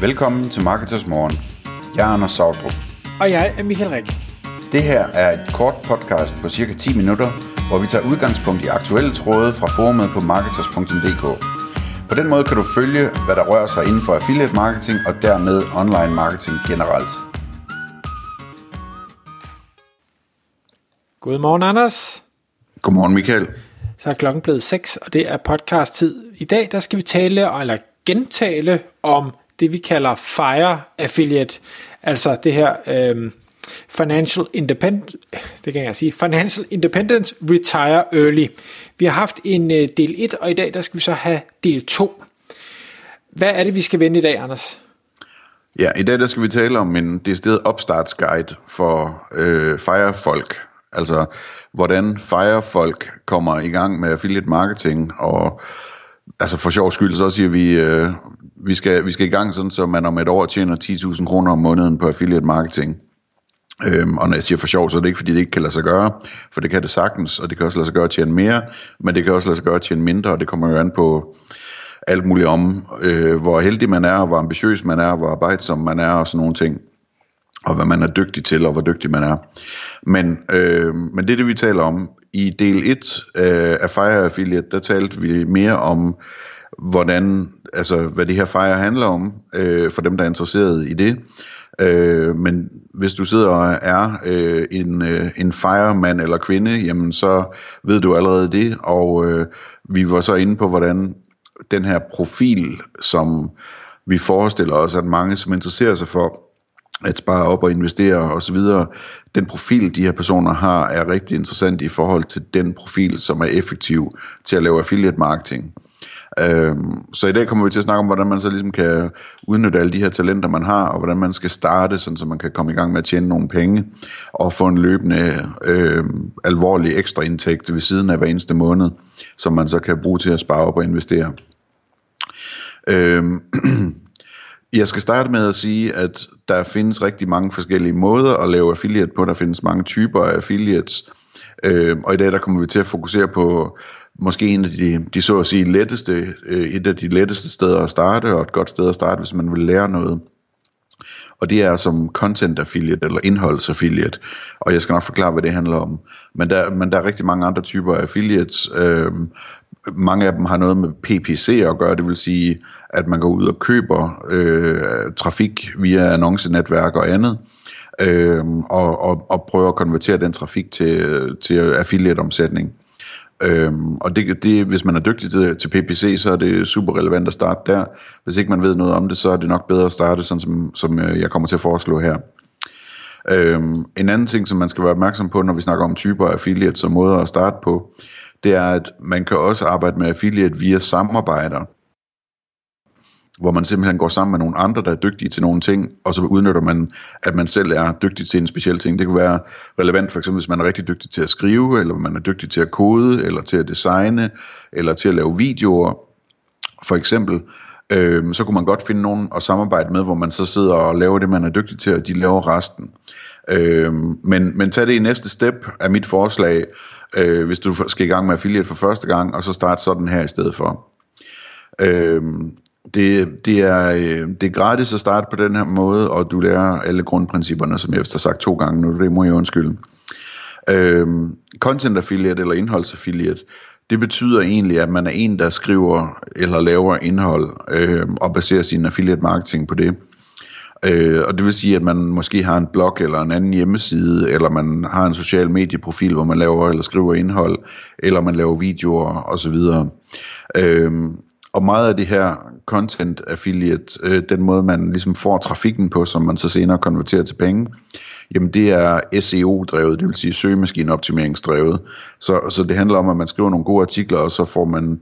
Velkommen til Marketers Morgen. Jeg er Anders Sautrup. Og jeg er Michael Rik. Det her er et kort podcast på cirka 10 minutter, hvor vi tager udgangspunkt i aktuelle tråde fra forumet på marketers.dk. På den måde kan du følge, hvad der rører sig inden for affiliate marketing og dermed online marketing generelt. Godmorgen, Anders. Godmorgen, Michael. Så er klokken blevet 6, og det er podcast-tid. I dag der skal vi tale, eller gentale, om det, vi kalder FIRE Affiliate. Altså det her øh, Financial Independence, det kan jeg sige, Financial Independence Retire Early. Vi har haft en øh, del 1, og i dag der skal vi så have del 2. Hvad er det, vi skal vende i dag, Anders? Ja, i dag der skal vi tale om en decideret opstartsguide for øh, FIRE-folk. Altså, hvordan FIRE-folk kommer i gang med affiliate marketing, og altså for sjov skyld, så siger vi, øh, vi, skal, vi skal i gang sådan, så man om et år tjener 10.000 kroner om måneden på affiliate marketing. Øhm, og når jeg siger for sjov, så er det ikke fordi, det ikke kan lade sig gøre, for det kan det sagtens, og det kan også lade sig gøre at tjene mere, men det kan også lade sig gøre at tjene mindre, og det kommer jo an på alt muligt om, øh, hvor heldig man er, hvor ambitiøs man er, hvor arbejdsom man er, og sådan nogle ting og hvad man er dygtig til, og hvor dygtig man er. Men, øh, men det er det, vi taler om. I del 1 øh, af Fire Affiliate, der talte vi mere om, hvordan, altså, hvad det her Fire handler om, øh, for dem, der er interesseret i det. Øh, men hvis du sidder og er øh, en, øh, en firemand eller kvinde, jamen så ved du allerede det, og øh, vi var så inde på, hvordan den her profil, som vi forestiller os, at mange, som interesserer sig for, at spare op og investere osv. Den profil, de her personer har, er rigtig interessant i forhold til den profil, som er effektiv til at lave affiliate marketing. Øhm, så i dag kommer vi til at snakke om, hvordan man så ligesom kan udnytte alle de her talenter, man har, og hvordan man skal starte, sådan så man kan komme i gang med at tjene nogle penge, og få en løbende øh, alvorlig ekstra indtægt ved siden af hver eneste måned, som man så kan bruge til at spare op og investere. Øhm, Jeg skal starte med at sige, at der findes rigtig mange forskellige måder at lave affiliate på. Der findes mange typer af affiliates. Øh, og i dag der kommer vi til at fokusere på måske en af de, de så at sige letteste, øh, et af de letteste steder at starte, og et godt sted at starte, hvis man vil lære noget. Og det er som content affiliate eller indholdsaffiliate. Og jeg skal nok forklare, hvad det handler om. Men der, men der er rigtig mange andre typer af affiliates. Øh, mange af dem har noget med PPC at gøre, det vil sige, at man går ud og køber øh, trafik via annoncenetværk og andet, øh, og, og, og prøver at konvertere den trafik til, til affiliate-omsætning. Øhm, og det, det, hvis man er dygtig til, til PPC, så er det super relevant at starte der. Hvis ikke man ved noget om det, så er det nok bedre at starte, sådan som, som øh, jeg kommer til at foreslå her. Øhm, en anden ting, som man skal være opmærksom på, når vi snakker om typer af affiliates og måder at starte på, det er, at man kan også arbejde med affiliate via samarbejder, hvor man simpelthen går sammen med nogle andre, der er dygtige til nogle ting, og så udnytter man, at man selv er dygtig til en speciel ting. Det kan være relevant for eksempel, hvis man er rigtig dygtig til at skrive, eller man er dygtig til at kode, eller til at designe, eller til at lave videoer, for eksempel. Øh, så kunne man godt finde nogen at samarbejde med, hvor man så sidder og laver det, man er dygtig til, og de laver resten. Øh, men, men tag det i næste step af mit forslag, øh, hvis du skal i gang med affiliate for første gang, og så starte sådan her i stedet for. Øhm, det, det, er, øh, det er gratis at starte på den her måde, og du lærer alle grundprincipperne, som jeg har sagt to gange nu, det må jeg undskylde. Øh, content affiliate eller indholdsaffiliate, det betyder egentlig, at man er en, der skriver eller laver indhold øh, og baserer sin affiliate marketing på det. Øh, og det vil sige, at man måske har en blog eller en anden hjemmeside, eller man har en social medieprofil, hvor man laver eller skriver indhold, eller man laver videoer osv. Øh, og meget af det her content affiliate, øh, den måde man ligesom får trafikken på, som man så senere konverterer til penge, jamen det er SEO-drevet, det vil sige søgemaskineoptimeringsdrevet. Så, så det handler om, at man skriver nogle gode artikler, og så får man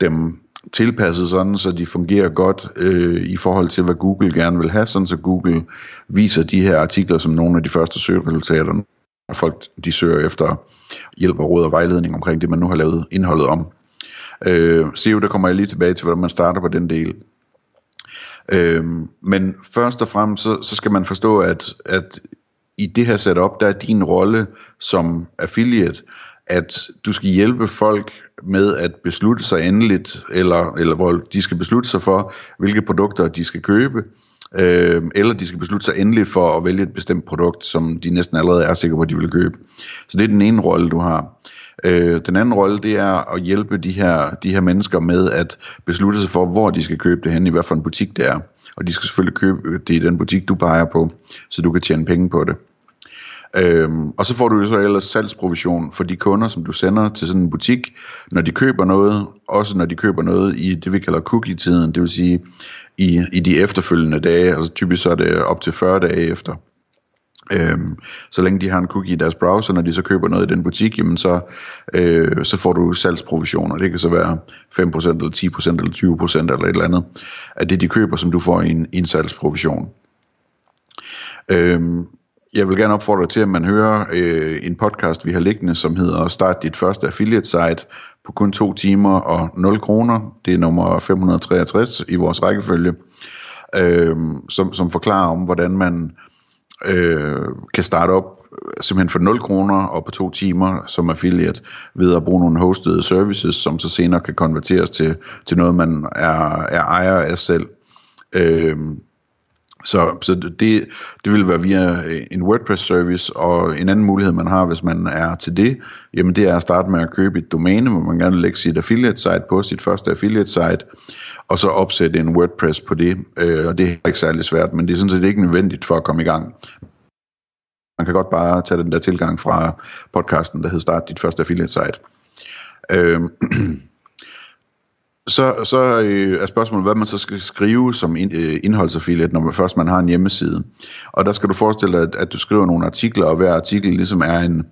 dem tilpasset sådan, så de fungerer godt øh, i forhold til, hvad Google gerne vil have, sådan så Google viser de her artikler som nogle af de første søgeresultater, når folk de søger efter hjælp og råd og vejledning omkring det, man nu har lavet indholdet om. Øh, SEO, der kommer jeg lige tilbage til, hvordan man starter på den del. Øh, men først og fremmest, så, så skal man forstå, at, at i det her setup, der er din rolle som affiliate, at du skal hjælpe folk med at beslutte sig endeligt, eller, eller hvor de skal beslutte sig for, hvilke produkter de skal købe, øh, eller de skal beslutte sig endeligt for at vælge et bestemt produkt, som de næsten allerede er sikre på, at de vil købe. Så det er den ene rolle, du har. Øh, den anden rolle, det er at hjælpe de her, de her mennesker med at beslutte sig for, hvor de skal købe det hen, i hvad for en butik det er. Og de skal selvfølgelig købe det i den butik, du peger på, så du kan tjene penge på det. Øhm, og så får du jo så ellers salgsprovision for de kunder, som du sender til sådan en butik, når de køber noget, også når de køber noget i det, vi kalder cookie-tiden, det vil sige i, i de efterfølgende dage, altså typisk så er det op til 40 dage efter. Øhm, så længe de har en cookie i deres browser, når de så køber noget i den butik, jamen så, øh, så får du salgsprovisioner. Det kan så være 5% eller 10% eller 20% eller et eller andet af det, de køber, som du får i en, i en salgsprovision. Øhm, jeg vil gerne opfordre til, at man hører øh, en podcast, vi har liggende, som hedder Start dit første affiliate site på kun to timer og 0 kroner. Det er nummer 563 i vores rækkefølge, øh, som, som forklarer om, hvordan man øh, kan starte op øh, simpelthen for 0 kroner og på to timer som affiliate ved at bruge nogle hosted services, som så senere kan konverteres til, til noget, man er, er ejer af selv. Øh, så, så det, det vil være via øh, en WordPress-service, og en anden mulighed, man har, hvis man er til det, jamen det er at starte med at købe et domæne, hvor man gerne vil lægge sit affiliate-site på, sit første affiliate-site, og så opsætte en WordPress på det, øh, og det er ikke særlig svært, men det er sådan set ikke nødvendigt for at komme i gang. Man kan godt bare tage den der tilgang fra podcasten, der hedder Start dit første affiliate-site. Øh, så, så øh, er spørgsmålet, hvad man så skal skrive som ind, øh, indholdsaffiliate, når man først man har en hjemmeside. Og der skal du forestille dig, at, at du skriver nogle artikler, og hver artikel ligesom er en,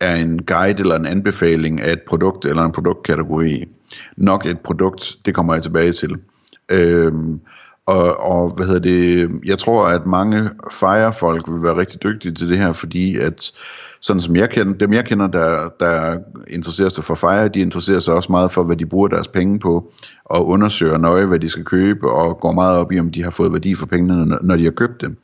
er en guide eller en anbefaling af et produkt eller en produktkategori. Nok et produkt, det kommer jeg tilbage til. Øhm, og, og hvad hedder det, jeg tror, at mange firefolk vil være rigtig dygtige til det her, fordi at sådan som jeg kender, dem jeg kender, der, der interesserer sig for Fire, de interesserer sig også meget for, hvad de bruger deres penge på, og undersøger nøje, hvad de skal købe, og går meget op i, om de har fået værdi for pengene, når de har købt dem.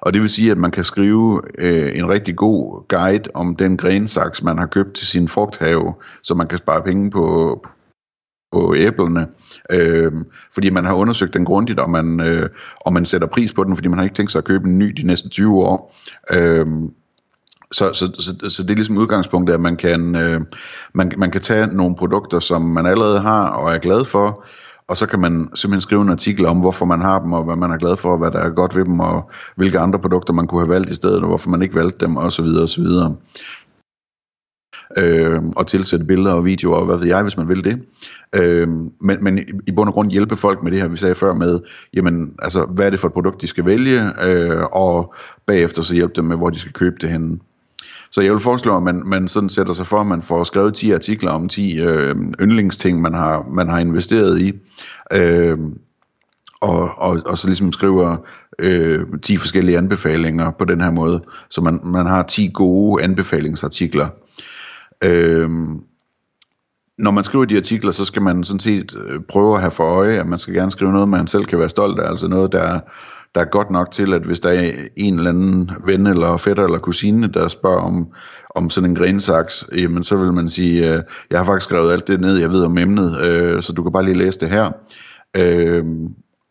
Og det vil sige, at man kan skrive øh, en rigtig god guide om den grensaks, man har købt til sin frugthave, så man kan spare penge på, på æblerne, øh, fordi man har undersøgt den grundigt, og man, øh, og man sætter pris på den, fordi man har ikke tænkt sig at købe en ny de næste 20 år. Øh, så, så, så, så det er ligesom udgangspunktet, at man kan, øh, man, man kan tage nogle produkter, som man allerede har og er glad for, og så kan man simpelthen skrive en artikel om, hvorfor man har dem, og hvad man er glad for, og hvad der er godt ved dem, og hvilke andre produkter man kunne have valgt i stedet, og hvorfor man ikke valgte dem, osv. osv. Øh, og tilsætte billeder og videoer, og hvad ved jeg, hvis man vil det. Øh, men, men i bund og grund hjælpe folk med det her, vi sagde før med, jamen, altså, hvad er det for et produkt, de skal vælge, øh, og bagefter så hjælpe dem med, hvor de skal købe det henne. Så jeg vil foreslå, at man, man sådan sætter sig for, at man får skrevet 10 artikler om 10 øh, yndlingsting, man har, man har investeret i. Øh, og, og, og så ligesom skriver øh, 10 forskellige anbefalinger på den her måde. Så man, man har 10 gode anbefalingsartikler. Øh, når man skriver de artikler, så skal man sådan set øh, prøve at have for øje, at man skal gerne skrive noget, man selv kan være stolt af, altså noget, der, der er godt nok til, at hvis der er en eller anden ven eller fætter eller kusine, der spørger om, om sådan en grensaks, jamen så vil man sige, øh, jeg har faktisk skrevet alt det ned, jeg ved om emnet, øh, så du kan bare lige læse det her. Øh,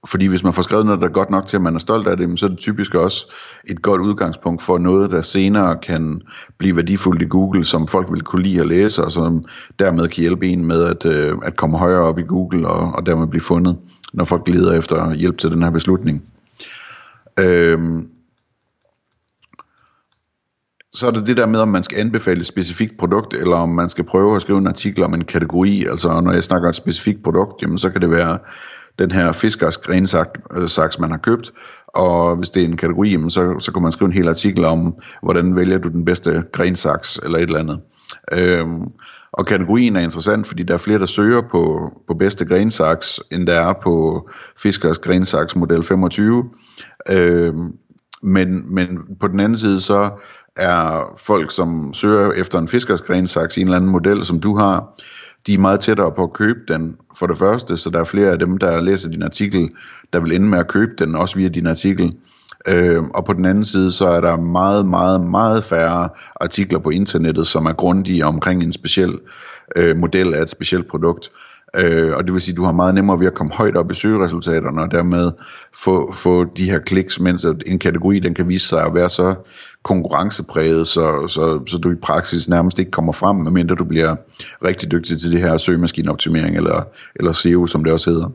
fordi hvis man får skrevet noget, der er godt nok til, at man er stolt af det, så er det typisk også et godt udgangspunkt for noget, der senere kan blive værdifuldt i Google, som folk vil kunne lide at læse, og som dermed kan hjælpe en med at, øh, at komme højere op i Google, og, og dermed blive fundet, når folk leder efter hjælp til den her beslutning. Øhm, så er det det der med, om man skal anbefale et specifikt produkt, eller om man skal prøve at skrive en artikel om en kategori. Altså når jeg snakker om et specifikt produkt, jamen, så kan det være den her fiskers grensaks, øh, man har købt, og hvis det er en kategori, så, så kan man skrive en hel artikel om, hvordan vælger du den bedste grensaks, eller et eller andet. Øhm, og kategorien er interessant, fordi der er flere, der søger på, på bedste grensaks, end der er på fiskers grensaks model 25. Øhm, men, men på den anden side, så er folk, som søger efter en fiskers grensaks i en eller anden model, som du har, de er meget tættere på at købe den for det første, så der er flere af dem, der læser din artikel, der vil ende med at købe den, også via din artikel. Øh, og på den anden side, så er der meget, meget, meget færre artikler på internettet, som er grundige omkring en speciel øh, model af et specielt produkt. Øh, Øh, og det vil sige, at du har meget nemmere ved at komme højt op i søgeresultaterne, og dermed få, få de her kliks, mens en kategori den kan vise sig at være så konkurrencepræget, så, så, så du i praksis nærmest ikke kommer frem, medmindre du bliver rigtig dygtig til det her søgemaskineoptimering, eller, eller SEO, som det også hedder.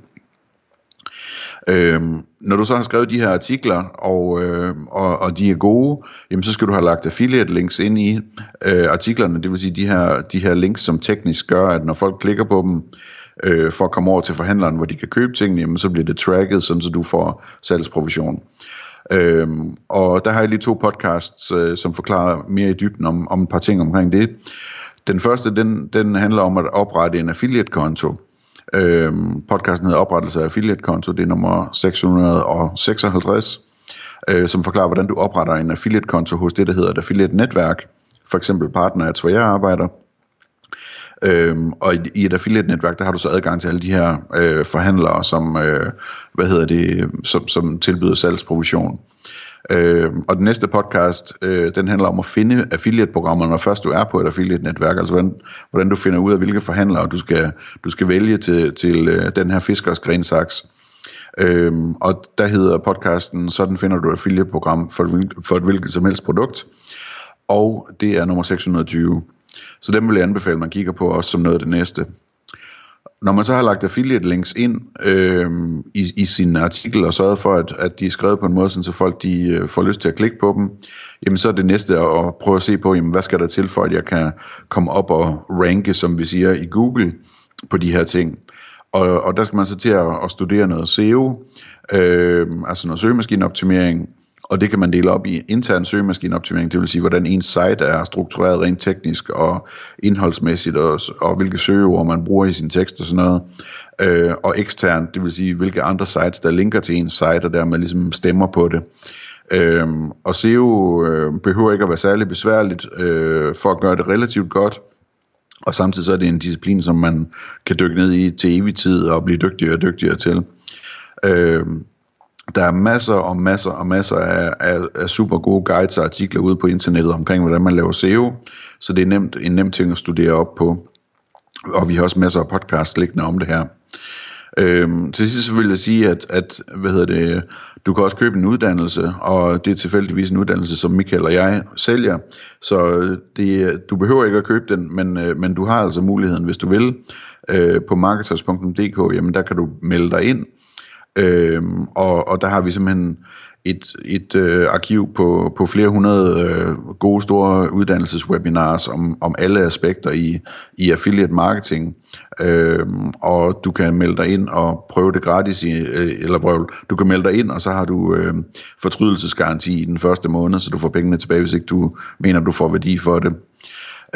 Øhm, når du så har skrevet de her artikler, og, øh, og, og de er gode, jamen så skal du have lagt affiliate links ind i øh, artiklerne, det vil sige de her, de her links, som teknisk gør, at når folk klikker på dem, øh, for at komme over til forhandleren, hvor de kan købe tingene, jamen så bliver det tracket, sådan så du får salgsprovision. Øhm, og der har jeg lige to podcasts, øh, som forklarer mere i dybden om, om et par ting omkring det. Den første, den, den handler om at oprette en affiliate-konto. Øhm, podcasten hedder Oprettelse af affiliate-konto, det er nummer 656, øh, som forklarer, hvordan du opretter en affiliate-konto hos det, der hedder et affiliate-netværk, for eksempel partner, hvor jeg arbejder. Øhm, og i, i et affiliate-netværk, der har du så adgang til alle de her øh, forhandlere, som, øh, hvad hedder det, som, som tilbyder salgsprovision. Øh, og den næste podcast, øh, den handler om at finde affiliate-programmer, når først du er på et affiliate-netværk, altså hvordan, hvordan du finder ud af, hvilke forhandlere du skal, du skal vælge til, til øh, den her fiskers grensaks. Øhm, og der hedder podcasten, sådan finder du et affiliate-program for, for et hvilket som helst produkt, og det er nummer 620. Så dem vil jeg anbefale, at man kigger på også som noget af det næste. Når man så har lagt affiliate links ind øh, i, i sin artikel og sørget for, at, at de er skrevet på en måde, så folk de, øh, får lyst til at klikke på dem, jamen så er det næste at prøve at se på, jamen, hvad skal der til for, at jeg kan komme op og ranke, som vi siger, i Google på de her ting. Og, og der skal man så til at, at studere noget SEO, øh, altså noget søgemaskineoptimering, og det kan man dele op i intern søgemaskineoptimering, det vil sige, hvordan ens site er struktureret rent teknisk og indholdsmæssigt, og, og hvilke søgeord man bruger i sin tekst og sådan noget. Øh, og ekstern, det vil sige, hvilke andre sites, der linker til ens site, og dermed ligesom stemmer på det. Øh, og SEO øh, behøver ikke at være særlig besværligt øh, for at gøre det relativt godt. Og samtidig så er det en disciplin, som man kan dykke ned i til evig tid og blive dygtigere og dygtigere til. Øh, der er masser og masser og masser af, af, af super gode guides og artikler ude på internettet omkring, hvordan man laver SEO, så det er nemt, en nem ting at studere op på. Og vi har også masser af podcasts liggende om det her. Øhm, til sidst vil jeg sige, at, at hvad hedder det, du kan også købe en uddannelse, og det er tilfældigvis en uddannelse, som Michael og jeg sælger. Så øh, det, du behøver ikke at købe den, men, øh, men du har altså muligheden, hvis du vil, øh, på marketers.dk, jamen der kan du melde dig ind, Øhm, og, og der har vi simpelthen et, et øh, arkiv på, på flere hundrede øh, gode store uddannelseswebinars om, om alle aspekter i, i affiliate marketing. Øhm, og du kan melde dig ind og prøve det gratis, i, øh, eller prøv, du kan melde dig ind, og så har du øh, fortrydelsesgaranti i den første måned, så du får pengene tilbage, hvis ikke du mener, du får værdi for det.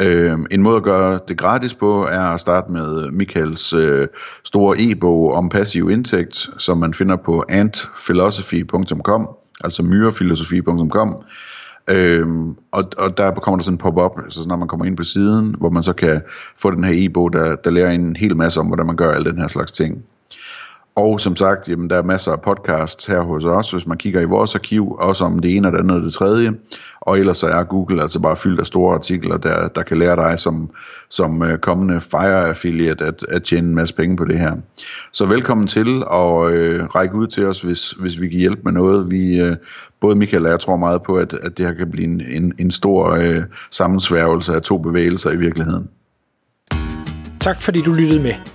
Øh, en måde at gøre det gratis på er at starte med Michaels øh, store e-bog om passiv indtægt, som man finder på antphilosophy.com, altså myrefilosofi.com. Øhm, og, og der kommer der sådan en pop-up, altså så når man kommer ind på siden, hvor man så kan få den her e-bog, der, der lærer en hel masse om, hvordan man gør alle den her slags ting. Og som sagt, jamen, der er masser af podcasts her hos os, hvis man kigger i vores arkiv, også om det ene og det andet og det tredje. Og ellers så er Google altså bare fyldt af store artikler, der, der kan lære dig som, som øh, kommende Fire affiliate at, at tjene en masse penge på det her. Så velkommen til og øh, række ud til os, hvis, hvis vi kan hjælpe med noget. Vi, øh, både Michael og jeg tror meget på, at, at det her kan blive en, en, en stor øh, sammensværgelse af to bevægelser i virkeligheden. Tak fordi du lyttede med.